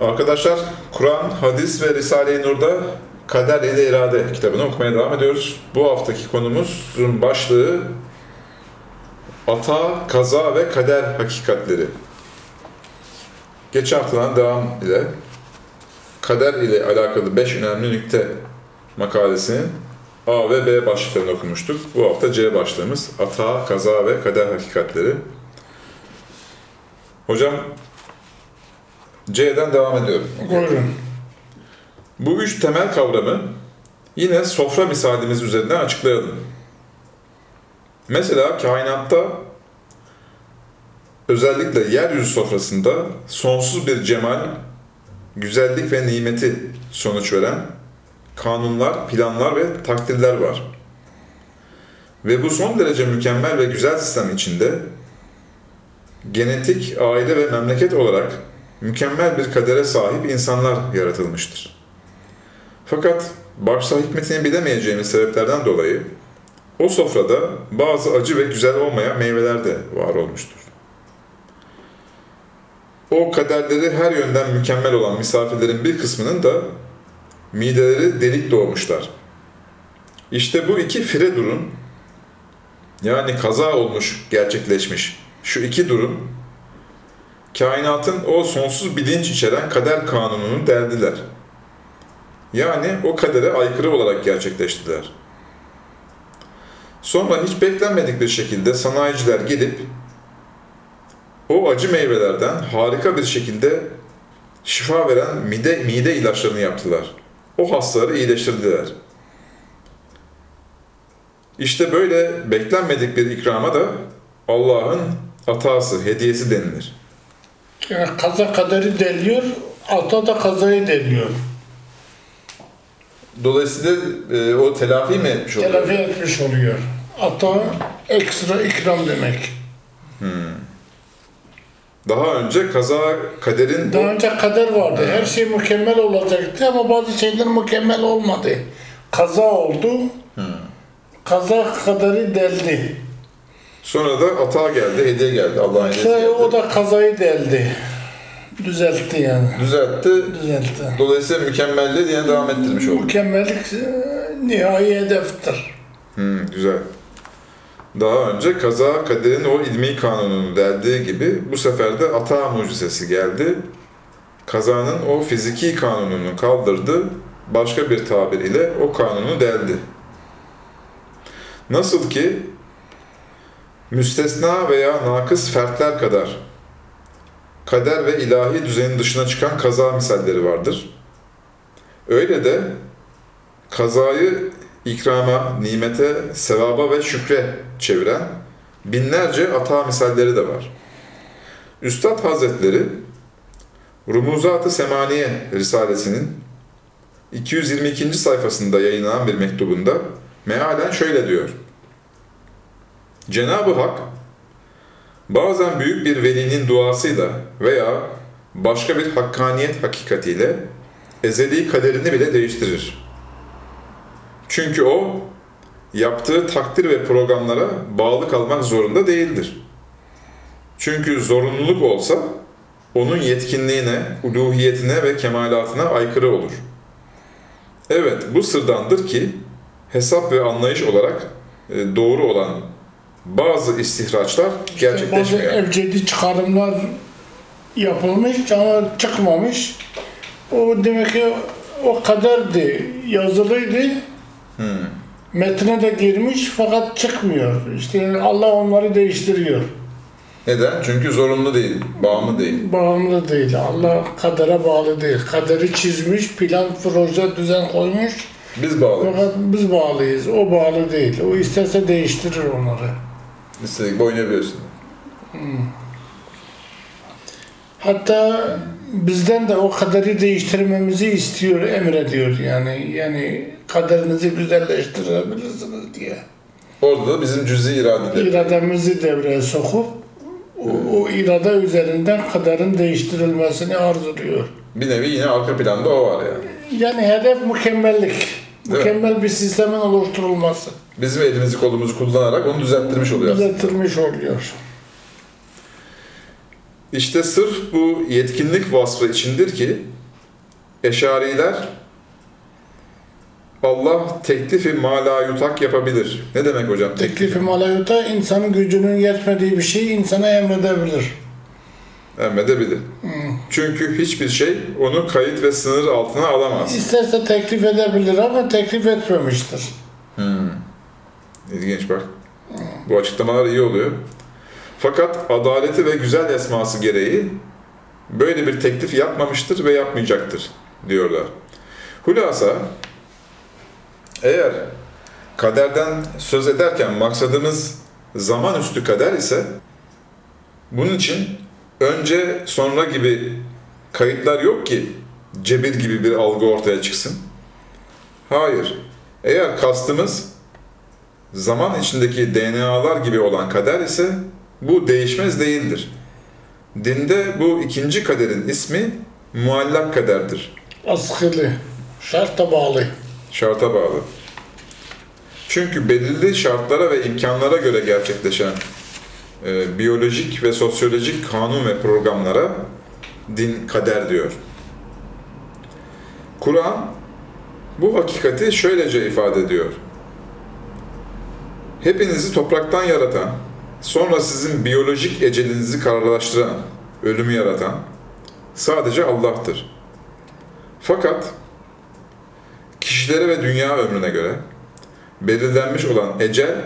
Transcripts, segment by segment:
Arkadaşlar Kur'an, hadis ve Risale-i Nur'da Kader ile İrade kitabını okumaya devam ediyoruz. Bu haftaki konumuzun başlığı Ata, Kaza ve Kader Hakikatleri. Geçen haftadan devam ile Kader ile alakalı 5 önemli nükte makalesinin A ve B başlıklarını okumuştuk. Bu hafta C başlığımız Ata, Kaza ve Kader Hakikatleri. Hocam C'den devam ediyorum. Buyurun. Bu üç temel kavramı yine sofra misalimiz üzerinden açıklayalım. Mesela kainatta özellikle yeryüzü sofrasında sonsuz bir cemal, güzellik ve nimeti sonuç veren kanunlar, planlar ve takdirler var. Ve bu son derece mükemmel ve güzel sistem içinde genetik, aile ve memleket olarak mükemmel bir kadere sahip insanlar yaratılmıştır. Fakat başta hikmetini bilemeyeceğimiz sebeplerden dolayı o sofrada bazı acı ve güzel olmayan meyveler de var olmuştur. O kaderleri her yönden mükemmel olan misafirlerin bir kısmının da mideleri delik doğmuşlar. İşte bu iki fire durum, yani kaza olmuş, gerçekleşmiş şu iki durum, kainatın o sonsuz bilinç içeren kader kanununu deldiler. Yani o kadere aykırı olarak gerçekleştiler. Sonra hiç beklenmedik bir şekilde sanayiciler gelip o acı meyvelerden harika bir şekilde şifa veren mide, mide ilaçlarını yaptılar. O hastaları iyileştirdiler. İşte böyle beklenmedik bir ikrama da Allah'ın atası, hediyesi denilir. Yani kaza kaderi deliyor, ata da kazayı deliyor. Dolayısıyla e, o telafi mi etmiş oluyor? Telafi etmiş oluyor. Ata ekstra ikram demek. Daha önce kaza kaderin Daha önce kader vardı. Her şey mükemmel olacaktı ama bazı şeyler mükemmel olmadı. Kaza oldu. Kaza kaderi deldi. Sonra da ata geldi, hediye geldi. Allah'ın hediyesi geldi. o da kazayı deldi. Düzeltti yani. Düzeltti. Düzeltti. Dolayısıyla mükemmelliği diye devam ettirmiş oldu. Mükemmellik e, nihai hedeftir. Hmm, güzel. Daha önce kaza kaderin o ilmi kanununu deldiği gibi bu sefer de ata mucizesi geldi. Kazanın o fiziki kanununu kaldırdı. Başka bir tabir ile o kanunu deldi. Nasıl ki müstesna veya nakıs fertler kadar kader ve ilahi düzenin dışına çıkan kaza misalleri vardır. Öyle de kazayı ikrama, nimete, sevaba ve şükre çeviren binlerce ata misalleri de var. Üstad Hazretleri Rumuzat-ı Semaniye Risalesinin 222. sayfasında yayınlanan bir mektubunda mealen şöyle diyor. Cenab-ı Hak bazen büyük bir velinin duasıyla veya başka bir hakkaniyet hakikatiyle ezeli kaderini bile değiştirir. Çünkü o yaptığı takdir ve programlara bağlı kalmak zorunda değildir. Çünkü zorunluluk olsa onun yetkinliğine, uluhiyetine ve kemalatına aykırı olur. Evet, bu sırdandır ki hesap ve anlayış olarak e, doğru olan bazı istihraçlar Bazı gerçekleşmiyor. evcedi çıkarımlar yapılmış ama çıkmamış. O demek ki o kaderdi, yazılıydı. Metne de girmiş fakat çıkmıyor. İşte yani Allah onları değiştiriyor. Neden? Çünkü zorunlu değil, bağımlı değil. Bağımlı değil. Allah kadere bağlı değil. Kaderi çizmiş, plan, proje, düzen koymuş. Biz bağlıyız. Fakat biz bağlıyız. O bağlı değil. O isterse değiştirir onları. İstedik oynayabiliyorsun. Hatta bizden de o kaderi değiştirmemizi istiyor, emrediyor yani. Yani kaderinizi güzelleştirebilirsiniz diye. Orada da bizim cüzi irade de. İrademizi devreye sokup o, o irade üzerinden kaderin değiştirilmesini arzuluyor. Bir nevi yine arka planda o var yani. Yani hedef mükemmellik. Mi? Mükemmel bir sistemin oluşturulması. Bizim elimizi kolumuzu kullanarak onu düzelttirmiş oluyor. aslında. Düzeltilmiş oluyor. İşte sırf bu yetkinlik vasfı içindir ki Eşariler Allah teklifi mala yutak yapabilir. Ne demek hocam? Teklifi malayuta insanın gücünün yetmediği bir şeyi insana emredebilir. Emredebilir. Çünkü hiçbir şey onu kayıt ve sınır altına alamaz. İsterse teklif edebilir ama teklif etmemiştir. İlginç bak. Bu açıklamalar iyi oluyor. Fakat adaleti ve güzel esması gereği böyle bir teklif yapmamıştır ve yapmayacaktır diyorlar. Hulasa eğer kaderden söz ederken maksadımız zaman üstü kader ise bunun için önce sonra gibi kayıtlar yok ki cebir gibi bir algı ortaya çıksın. Hayır. Eğer kastımız zaman içindeki DNA'lar gibi olan kader ise bu değişmez değildir. Dinde bu ikinci kaderin ismi muallak kaderdir. Askılı, şarta bağlı. Şarta bağlı. Çünkü belirli şartlara ve imkanlara göre gerçekleşen e, biyolojik ve sosyolojik kanun ve programlara din kader diyor. Kur'an bu hakikati şöylece ifade ediyor. Hepinizi topraktan yaratan, sonra sizin biyolojik ecelinizi kararlaştıran, ölümü yaratan sadece Allah'tır. Fakat kişilere ve dünya ömrüne göre belirlenmiş olan ecel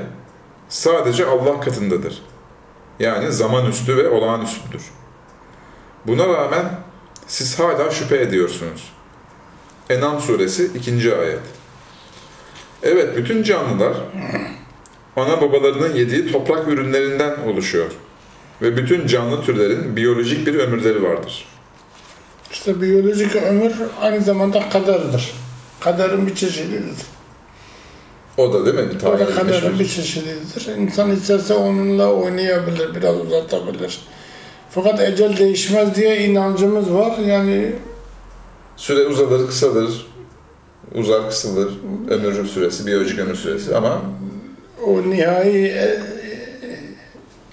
sadece Allah katındadır. Yani zaman üstü ve olağanüstüdür. Buna rağmen siz hala şüphe ediyorsunuz. Enam suresi 2. ayet. Evet, bütün canlılar ana babalarının yediği toprak ürünlerinden oluşuyor. Ve bütün canlı türlerin biyolojik bir ömürleri vardır. İşte biyolojik ömür aynı zamanda kaderdir. Kaderin bir çeşididir. O da değil mi? O da kaderin bir- çeşididir. İnsan isterse onunla oynayabilir, biraz uzatabilir. Fakat ecel değişmez diye inancımız var. Yani Süre uzalır, kısalır, uzar, kısalır. Ömür süresi, biyolojik ömür süresi ama o nihai e-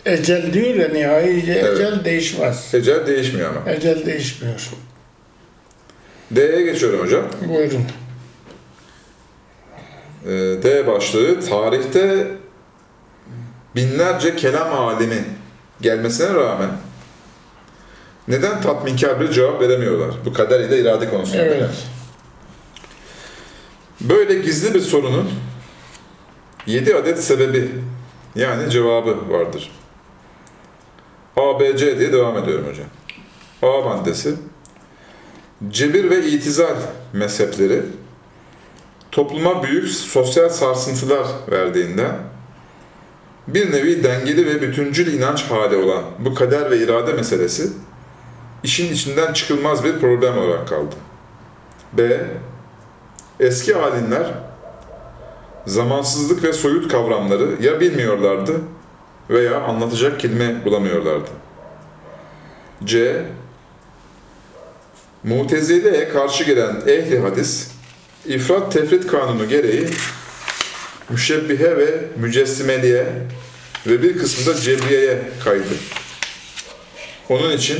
ecel diyor ya, nihai ecel Evet. değişmez. ecel değişmiyor ama. Ecel değişmiyor. D'ye geçiyorum hocam. Buyurun. Ee, D başlığı tarihte binlerce kelam alimi gelmesine rağmen neden tatminkar bir cevap veremiyorlar? Bu kader ile irade konusunda. değil mi? Evet. Böyle gizli bir sorunun 7 adet sebebi yani cevabı vardır. A, B, C diye devam ediyorum hocam. A maddesi Cebir ve itizal mezhepleri topluma büyük sosyal sarsıntılar verdiğinden bir nevi dengeli ve bütüncül inanç hali olan bu kader ve irade meselesi işin içinden çıkılmaz bir problem olarak kaldı. B. Eski alimler zamansızlık ve soyut kavramları ya bilmiyorlardı veya anlatacak kelime bulamıyorlardı. C. Mutezile'ye karşı gelen ehli hadis, ifrat tefrit kanunu gereği müşebbihe ve mücessimeliğe ve bir kısmı da cebriyeye kaydı. Onun için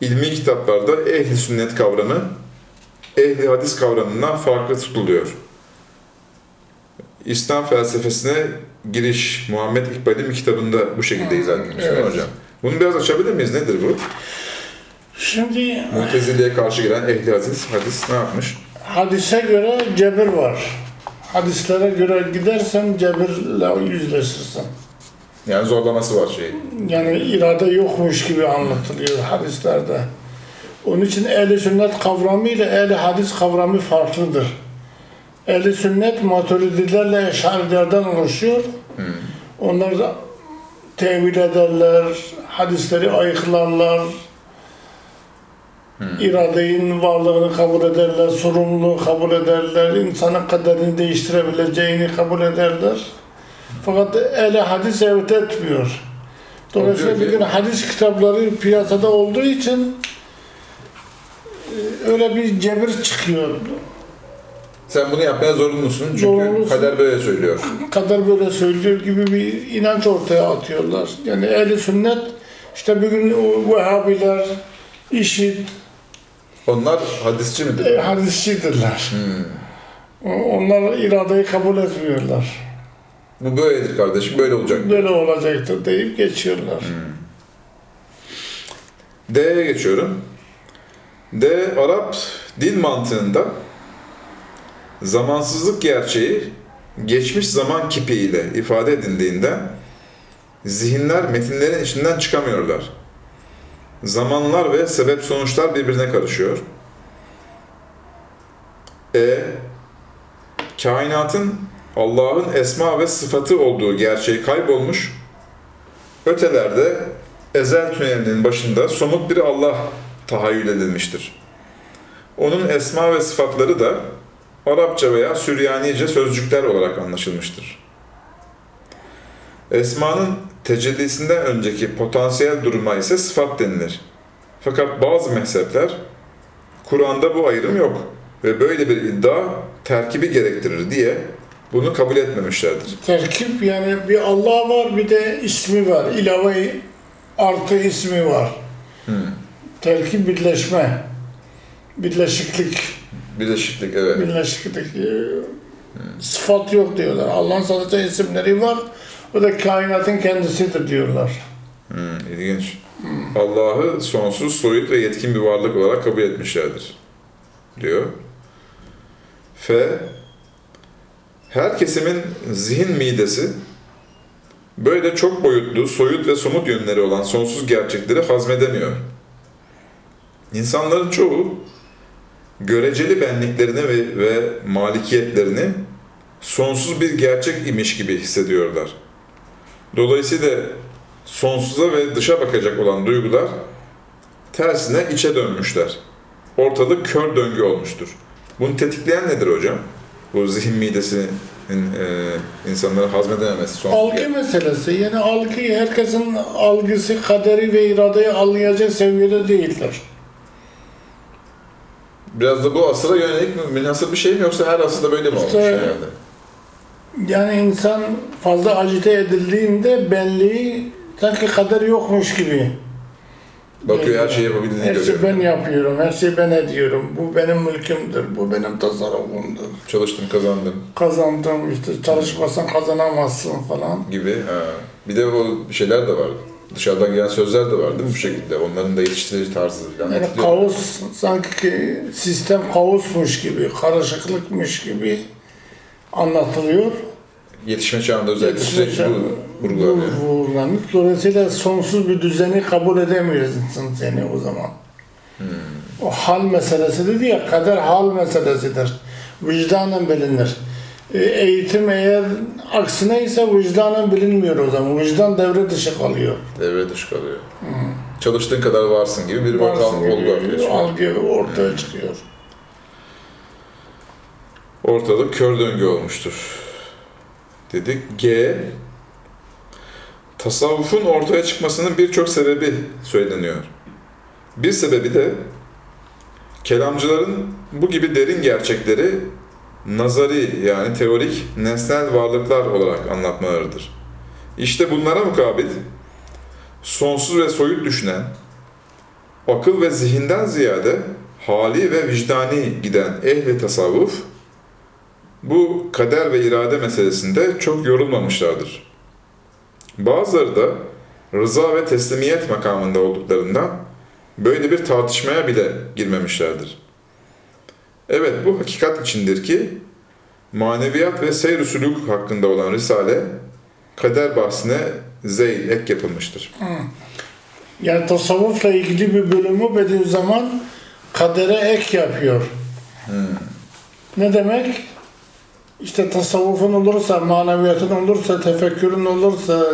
ilmi kitaplarda ehli sünnet kavramı ehli hadis kavramından farklı tutuluyor. İslam felsefesine giriş Muhammed İkbal'in kitabında bu şekilde izah edilmiş Evet. hocam? Bunu biraz açabilir miyiz? Nedir bu? Şimdi Mutezile'ye karşı gelen ehli hadis, hadis ne yapmış? Hadise göre cebir var. Hadislere göre gidersen cebirle yüzleşirsin. Yani zorlaması var şey. Yani irade yokmuş gibi anlatılıyor hadislerde. Onun için ehli sünnet kavramı ile ehli hadis kavramı farklıdır. Ehli sünnet maturidilerle eşarilerden oluşuyor. Onlar da tevil ederler, hadisleri ayıklarlar, iradenin varlığını kabul ederler, sorumluluğu kabul ederler, insanın kaderini değiştirebileceğini kabul ederler. Fakat ehli hadis evet etmiyor. Dolayısıyla bugün hadis kitapları piyasada olduğu için e, öyle bir cebir çıkıyor. Sen bunu yapmaya zorunlusun çünkü Zorunlusun. kader böyle söylüyor. Kader böyle söylüyor gibi bir inanç ortaya atıyorlar. Yani ehli sünnet İşte bugün Vehhabiler, IŞİD, Onlar hadisçi midir? e, hadisçidirler. O- Onlar iradeyi kabul etmiyorlar. Bu böyledir kardeşim, böyle olacak. Böyle olacaktır deyip geçiyorlar. D'ye geçiyorum. D, Arap dil mantığında zamansızlık gerçeği geçmiş zaman kipiyle ifade edildiğinde zihinler metinlerin içinden çıkamıyorlar. Zamanlar ve sebep sonuçlar birbirine karışıyor. E, kainatın Allah'ın esma ve sıfatı olduğu gerçeği kaybolmuş, ötelerde ezel tünelinin başında somut bir Allah tahayyül edilmiştir. Onun esma ve sıfatları da Arapça veya Süryanice sözcükler olarak anlaşılmıştır. Esmanın tecellisinden önceki potansiyel duruma ise sıfat denilir. Fakat bazı mezhepler Kur'an'da bu ayrım yok ve böyle bir iddia terkibi gerektirir diye bunu kabul etmemişlerdir. Terkip yani bir Allah var bir de ismi var. İlave artı ismi var. Terkip birleşme. Birleşiklik. Birleşiklik evet. Birleşiklik. e, Sıfat yok diyorlar. Allah'ın sadece isimleri var. O da kainatın kendisidir diyorlar. Hmm, ilginç. Allah'ı sonsuz, soyut ve yetkin bir varlık olarak kabul etmişlerdir. Diyor. F. Her kesimin zihin midesi böyle çok boyutlu, soyut ve somut yönleri olan sonsuz gerçekleri hazmedemiyor. İnsanların çoğu göreceli benliklerini ve, ve malikiyetlerini sonsuz bir gerçek imiş gibi hissediyorlar. Dolayısıyla sonsuza ve dışa bakacak olan duygular tersine içe dönmüşler. Ortalık kör döngü olmuştur. Bunu tetikleyen nedir hocam? Bu zihin midesinin e, insanların hazmedememesi. sonsuz Algı ger- meselesi. Yani algı, herkesin algısı kaderi ve iradeyi anlayacak seviyede değildir. Biraz da bu asıra yönelik mi, münhasır bir şey mi yoksa her asırda böyle mi olmuş İşte- herhalde? Yani insan fazla acite edildiğinde benliği sanki kader yokmuş gibi. Bakıyor her şeyi yapabildiğini Her görüyor. şeyi ben yapıyorum, her şeyi ben ediyorum. Bu benim mülkümdür, bu benim tasarrufumdur. Çalıştım kazandım Kazandım işte çalışmasan kazanamazsın falan. gibi. Ha. Bir de o şeyler de var. Dışarıdan gelen sözler de var değil mi bu şekilde? Onların da yetiştirici tarzı falan Yani kaos sanki sistem kaosmuş gibi, karışıklıkmış gibi anlatılıyor. Yetişme çağında özellikle Yetişme sürekli çağı- bu vurgulanıyor. Bu vurgulanıyor. Dolayısıyla sonsuz bir düzeni kabul edemiyorsun seni o zaman. Hmm. O hal meselesi dedi ya, kader hal meselesidir. Vicdanen bilinir. E, Eğitim eğer aksine ise vicdanen bilinmiyor o zaman. Vicdan devre dışı kalıyor. Devre dışı kalıyor. Çalıştığın kadar varsın gibi bir Varsın ortam olgu ortaya çıkıyor. Algı ortaya çıkıyor. Ortalık kör döngü olmuştur. Dedik. G. Tasavvufun ortaya çıkmasının birçok sebebi söyleniyor. Bir sebebi de kelamcıların bu gibi derin gerçekleri nazari yani teorik nesnel varlıklar olarak anlatmalarıdır. İşte bunlara mukabil sonsuz ve soyut düşünen, akıl ve zihinden ziyade hali ve vicdani giden ehli tasavvuf bu kader ve irade meselesinde çok yorulmamışlardır. Bazıları da rıza ve teslimiyet makamında olduklarından böyle bir tartışmaya bile girmemişlerdir. Evet bu hakikat içindir ki maneviyat ve seyr sülük hakkında olan Risale kader bahsine zeyl ek yapılmıştır. Yani tasavvufla ilgili bir bölümü Bediüzzaman kadere ek yapıyor. Ne demek? İşte tasavvufun olursa, maneviyatın olursa, tefekkürün olursa,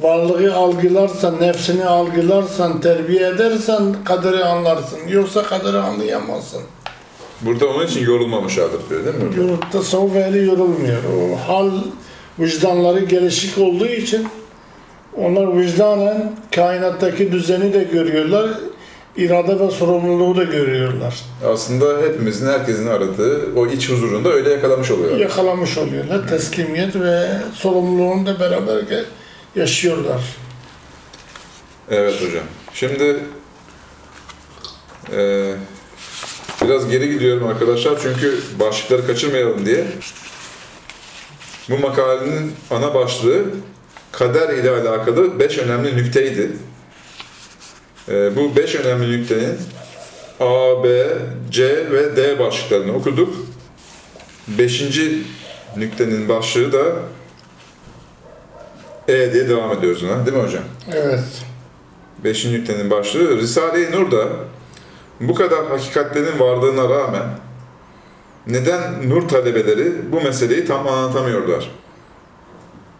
varlığı algılarsan, nefsini algılarsan, terbiye edersen kaderi anlarsın. Yoksa kaderi anlayamazsın. Burada onun için yorulmamışlardır diyor değil mi? hocam? Yor- Tasavvuf ehli yorulmuyor. O hal vicdanları gelişik olduğu için onlar vicdanen kainattaki düzeni de görüyorlar. İrade ve sorumluluğu da görüyorlar. Aslında hepimizin, herkesin aradığı o iç huzurunu da öyle yakalamış oluyor. Yakalamış oluyorlar. Teslimiyet ve sorumluluğunu da beraber yaşıyorlar. Evet hocam. Şimdi eee, biraz geri gidiyorum arkadaşlar çünkü başlıkları kaçırmayalım diye. Bu makalenin ana başlığı kader ile alakalı beş önemli nükteydi. Eee, bu beş önemli nüktenin A, B, C ve D başlıklarını okuduk. Beşinci nüktenin başlığı da E diye devam ediyoruz ona. Değil mi hocam? Evet. Beşinci nüktenin başlığı. Risale-i Nur'da bu kadar hakikatlerin varlığına rağmen neden Nur talebeleri bu meseleyi tam anlatamıyorlar?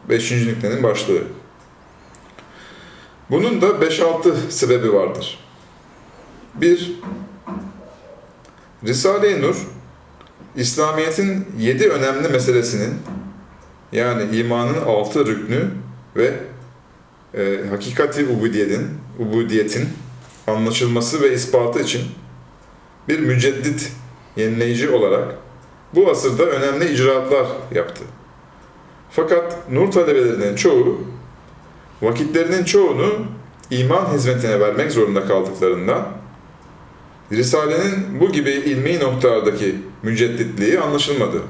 Beşinci nüktenin başlığı. Bunun da 5-6 sebebi vardır. Bir, Risale-i Nur, İslamiyet'in yedi önemli meselesinin, yani imanın altı rüknü ve e, hakikati ubudiyetin, ubudiyetin anlaşılması ve ispatı için bir müceddit, yenileyici olarak bu asırda önemli icraatlar yaptı. Fakat nur talebelerinin çoğu vakitlerinin çoğunu iman hizmetine vermek zorunda kaldıklarından Risale'nin bu gibi ilmi noktalardaki mücedditliği anlaşılmadı.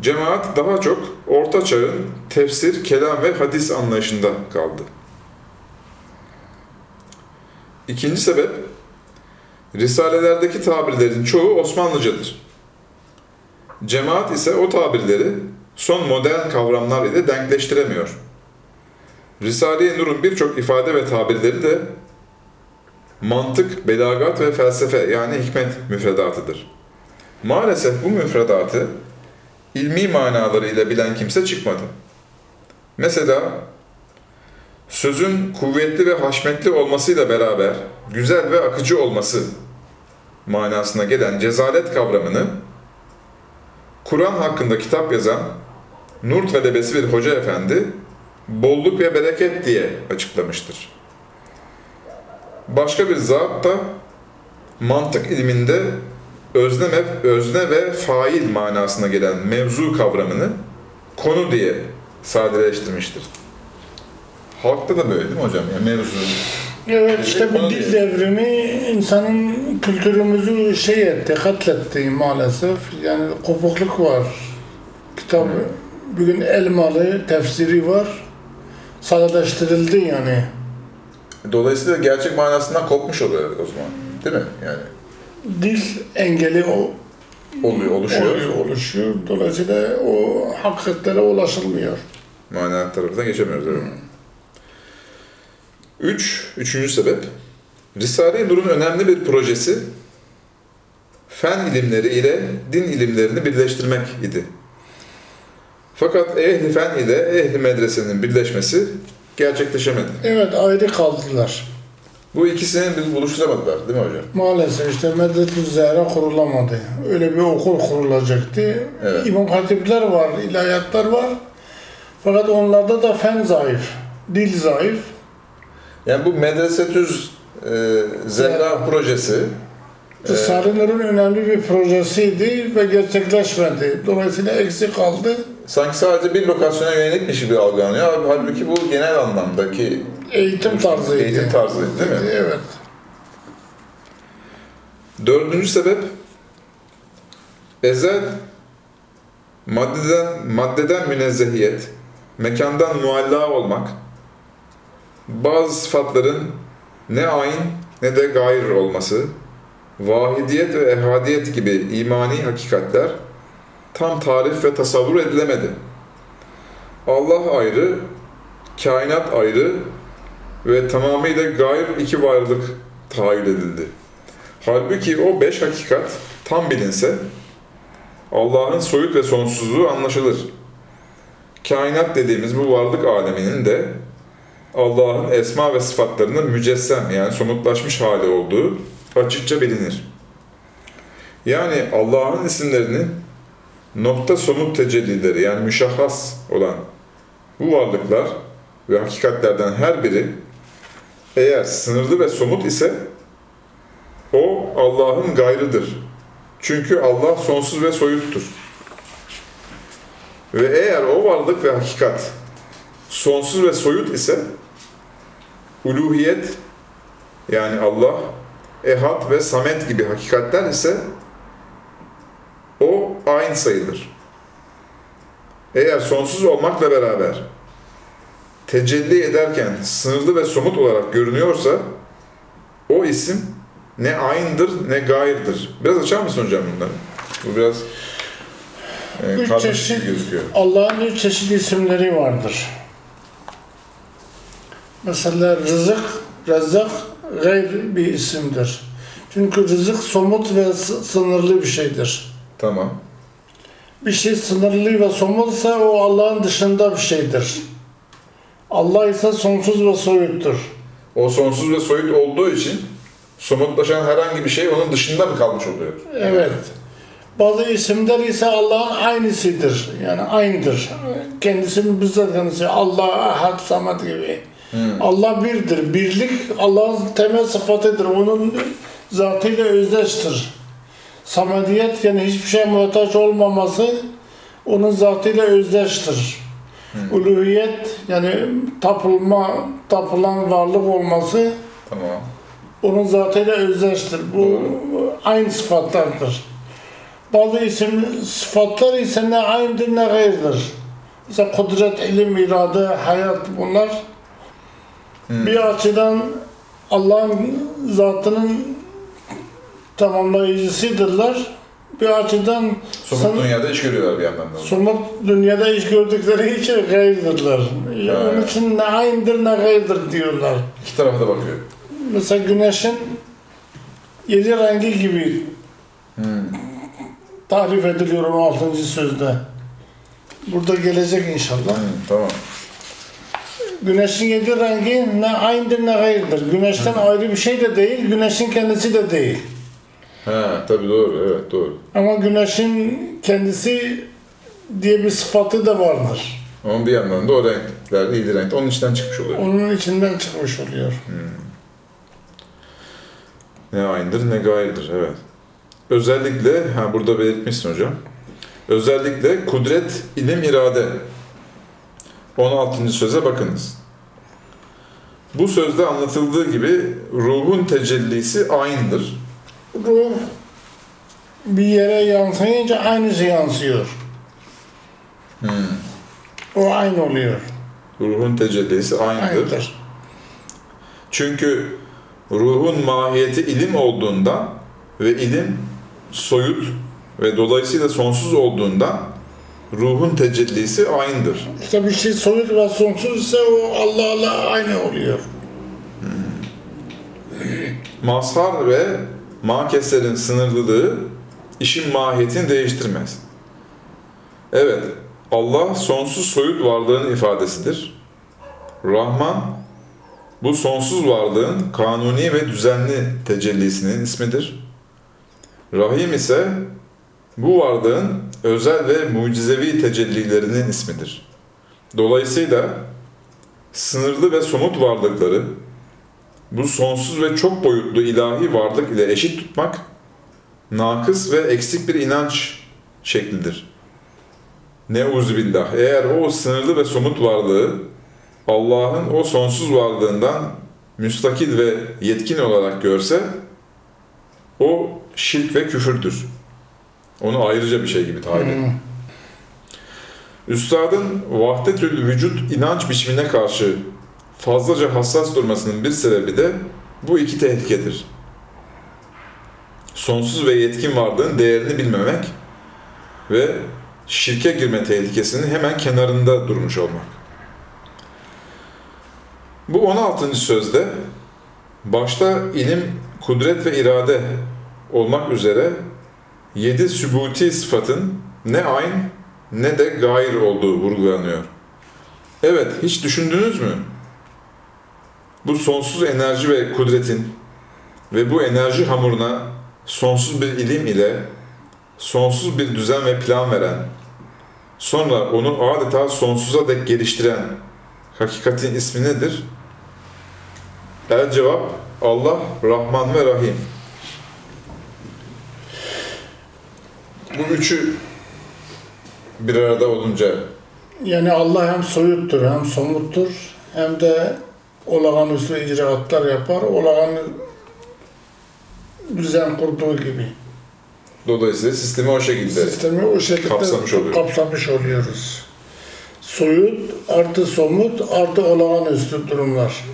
Cemaat daha çok Orta Çağ'ın tefsir, kelam ve hadis anlayışında kaldı. İkinci sebep, Risalelerdeki tabirlerin çoğu Osmanlıcadır. Cemaat ise o tabirleri son modern kavramlar ile denkleştiremiyor. Risale-i Nur'un birçok ifade ve tabirleri de mantık, belagat ve felsefe yani hikmet müfredatıdır. Maalesef bu müfredatı ilmi manalarıyla bilen kimse çıkmadı. Mesela sözün kuvvetli ve haşmetli olmasıyla beraber güzel ve akıcı olması manasına gelen cezalet kavramını Kur'an hakkında kitap yazan Nur talebesi bir hoca efendi bolluk ve bereket diye açıklamıştır. Başka bir zat da mantık ilminde özne, özne ve fail manasına gelen mevzu kavramını konu diye sadeleştirmiştir. Halkta da böyle değil mi hocam? Yani mevzu. Evet işte bu dil devrimi insanın kültürümüzü şey etti, katletti maalesef. Yani kopukluk var. Kitap bugün elmalı tefsiri var. Sadeleştirildi yani. Dolayısıyla gerçek manasından kopmuş oluyor o zaman. Değil mi? Yani Dil engeli o oluyor, oluşuyor. oluyor, oluşuyor. Dolayısıyla o hakikatlere ulaşılmıyor. Mana tarafına geçemiyoruz. Evet. Üç, üçüncü sebep. Risale-i Nur'un önemli bir projesi fen ilimleri ile din ilimlerini birleştirmek idi. Fakat ehli fen ile ehli medresenin birleşmesi gerçekleşemedi. Evet ayrı kaldılar. Bu ikisini bir buluşturamadılar değil mi hocam? Maalesef işte Medretü Zehra kurulamadı. Öyle bir okul kurulacaktı. Evet. İmam hatipler var, ilahiyatlar var. Fakat onlarda da fen zayıf, dil zayıf. Yani bu Medresetüz e, Zehra projesi Evet. Sarınır'ın önemli bir projesiydi ve gerçekleşmedi. Dolayısıyla eksik kaldı. Sanki sadece bir lokasyona yönelikmiş gibi algılanıyor. Halbuki bu genel anlamdaki Eğitim tarzıydı. eğitim tarzıydı değil mi? Evet. Dördüncü sebep ezel maddeden, maddeden münezzehiyet, mekandan mualla olmak, bazı sıfatların ne ayn ne de gayr olması, vahidiyet ve ehadiyet gibi imani hakikatler tam tarif ve tasavvur edilemedi. Allah ayrı, kainat ayrı ve tamamıyla gayr iki varlık tahayyül edildi. Halbuki o beş hakikat tam bilinse Allah'ın soyut ve sonsuzluğu anlaşılır. Kainat dediğimiz bu varlık aleminin de Allah'ın esma ve sıfatlarının mücessem yani somutlaşmış hali olduğu açıkça bilinir. Yani Allah'ın isimlerinin nokta somut tecellileri yani müşahhas olan bu varlıklar ve hakikatlerden her biri eğer sınırlı ve somut ise o Allah'ın gayrıdır. Çünkü Allah sonsuz ve soyuttur. Ve eğer o varlık ve hakikat sonsuz ve soyut ise uluhiyet yani Allah, ehad ve samet gibi hakikatler ise o aynı sayılır. Eğer sonsuz olmakla beraber tecelli ederken sınırlı ve somut olarak görünüyorsa o isim ne aynıdır ne gayrıdır. Biraz açar mısın hocam bunları? Bu biraz e, Üç çeşit- gözüküyor. Allah'ın üç çeşit isimleri vardır. Mesela rızık, rezzak gayr bir isimdir. Çünkü rızık somut ve sınırlı bir şeydir. Tamam. Bir şey sınırlı ve somutsa o Allah'ın dışında bir şeydir. Allah ise sonsuz ve soyuttur. O sonsuz ve soyut olduğu için somutlaşan herhangi bir şey onun dışında mı kalmış oluyor? Evet. Bazı isimler ise Allah'ın aynısıdır. Yani aynıdır. Kendisi bizzat kendisi. Allah, Ahad, Samad gibi. Allah birdir. Birlik Allah'ın temel sıfatıdır. Onun zatıyla özdeştir. Samadiyet yani hiçbir şeye muhtaç olmaması onun zatıyla özdeştir. Uluhiyet yani tapılma, tapılan varlık olması Tamam. onun zatıyla özdeştir. Bu aynı sıfatlardır. Bazı isim sıfatlar ise ne aynıdır ne gayrıdır. Mesela kudret, ilim, irade, hayat bunlar bir açıdan Allah'ın zatının tamamlayıcısıdırlar. Bir açıdan Somut san- dünyada iş görüyorlar bir yandan da. somut dünyada iş gördükleri için gayrıdırlar. Yani Onun Evet. için ne aynıdır ne gayrıdır diyorlar. İki tarafa da bakıyor. Mesela güneşin yedi rengi gibi Hmm. tarif ediliyor 16. sözde. Burada gelecek inşallah. Hmm, tamam. Güneşin yedi rengi ne aynıdır ne gayrıdır. Güneşten ayrı bir şey de değil, güneşin kendisi de değil. Ha, tabii doğru, evet doğru. Ama güneşin kendisi diye bir sıfatı da vardır. Ama bir yandan da o renkler, yedi renk onun içinden çıkmış oluyor. Onun içinden çıkmış oluyor. Ne aynıdır ne gayrıdır, evet. Özellikle, ha burada belirtmişsin hocam. Özellikle kudret, ilim, irade. 16. söze bakınız. Bu sözde anlatıldığı gibi ruhun tecellisi aynıdır. Ruh bir yere yansıyınca aynısı yansıyor. O aynı oluyor. Ruhun tecellisi aynıdır. Aynıdır. Çünkü ruhun mahiyeti ilim olduğundan ve ilim soyut ve dolayısıyla sonsuz olduğundan ruhun tecellisi aynıdır. İşte bir şey soyut ve sonsuz ise o Allah'la aynı oluyor. Mazhar ve makeslerin sınırlılığı işin mahiyetini değiştirmez. Evet, Allah sonsuz soyut varlığın ifadesidir. Rahman, bu sonsuz varlığın kanuni ve düzenli tecellisinin ismidir. Rahim ise bu varlığın özel ve mucizevi tecellilerinin ismidir. Dolayısıyla sınırlı ve somut varlıkları bu sonsuz ve çok boyutlu ilahi varlık ile eşit tutmak, nakıs ve eksik bir inanç şeklidir. Neuzubillah. Eğer o sınırlı ve somut varlığı Allah'ın o sonsuz varlığından müstakil ve yetkin olarak görse, o şirk ve küfürdür. Onu ayrıca bir şey gibi tayin edin. Hmm. Üstadın vahdetül vücut inanç biçimine karşı fazlaca hassas durmasının bir sebebi de bu iki tehlikedir. Sonsuz ve yetkin varlığın değerini bilmemek ve şirke girme tehlikesinin hemen kenarında durmuş olmak. Bu 16. sözde başta ilim, kudret ve irade olmak üzere yedi sübuti sıfatın ne ayn ne de gayr olduğu vurgulanıyor. Evet, hiç düşündünüz mü? Bu sonsuz enerji ve kudretin ve bu enerji hamuruna sonsuz bir ilim ile sonsuz bir düzen ve plan veren, sonra onu adeta sonsuza dek geliştiren hakikatin ismi nedir? El cevap Allah, Rahman ve Rahim. Bu üçü bir arada olunca Yani Allah hem soyuttur hem somuttur hem de olağanüstü icraatlar yapar. Olağan düzen kurduğu gibi. Dolayısıyla sistemi o şekilde. Sistemi o şekilde Kapsamış oluyor. kapsamış oluyoruz. Soyut artı somut artı olağanüstü durumlar.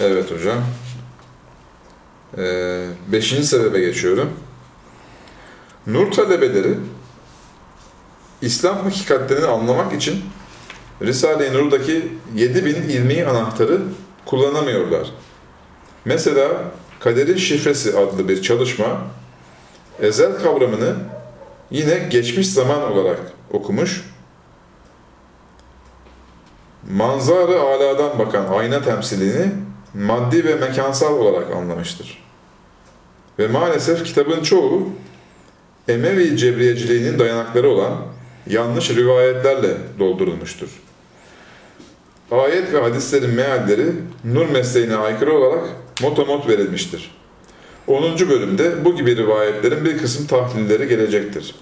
Evet hocam. Ee, beşinci sebebe geçiyorum. Nur talebeleri İslam hakikatlerini anlamak için Risale-i Nur'daki 7000 ilmi anahtarı kullanamıyorlar. Mesela Kaderin Şifresi adlı bir çalışma ezel kavramını yine geçmiş zaman olarak okumuş manzara aladan bakan ayna temsilini maddi ve mekansal olarak anlamıştır. Ve maalesef kitabın çoğu Emevi cebriyeciliğinin dayanakları olan yanlış rivayetlerle doldurulmuştur. Ayet ve hadislerin mealleri nur mesleğine aykırı olarak motomot verilmiştir. 10. bölümde bu gibi rivayetlerin bir kısım tahlilleri gelecektir.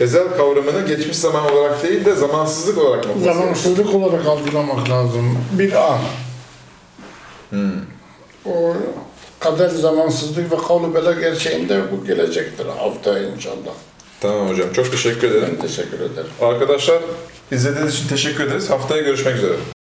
Ezel kavramını geçmiş zaman olarak değil de zamansızlık olarak mı? Zamansızlık olarak algılamak lazım. Bir an. O kader zamansızlık ve kavlu bela gerçeğinde bu gelecektir haftaya inşallah. Tamam hocam. Çok teşekkür ederim. Ben teşekkür ederim. Arkadaşlar izlediğiniz için teşekkür ederiz. Haftaya görüşmek üzere.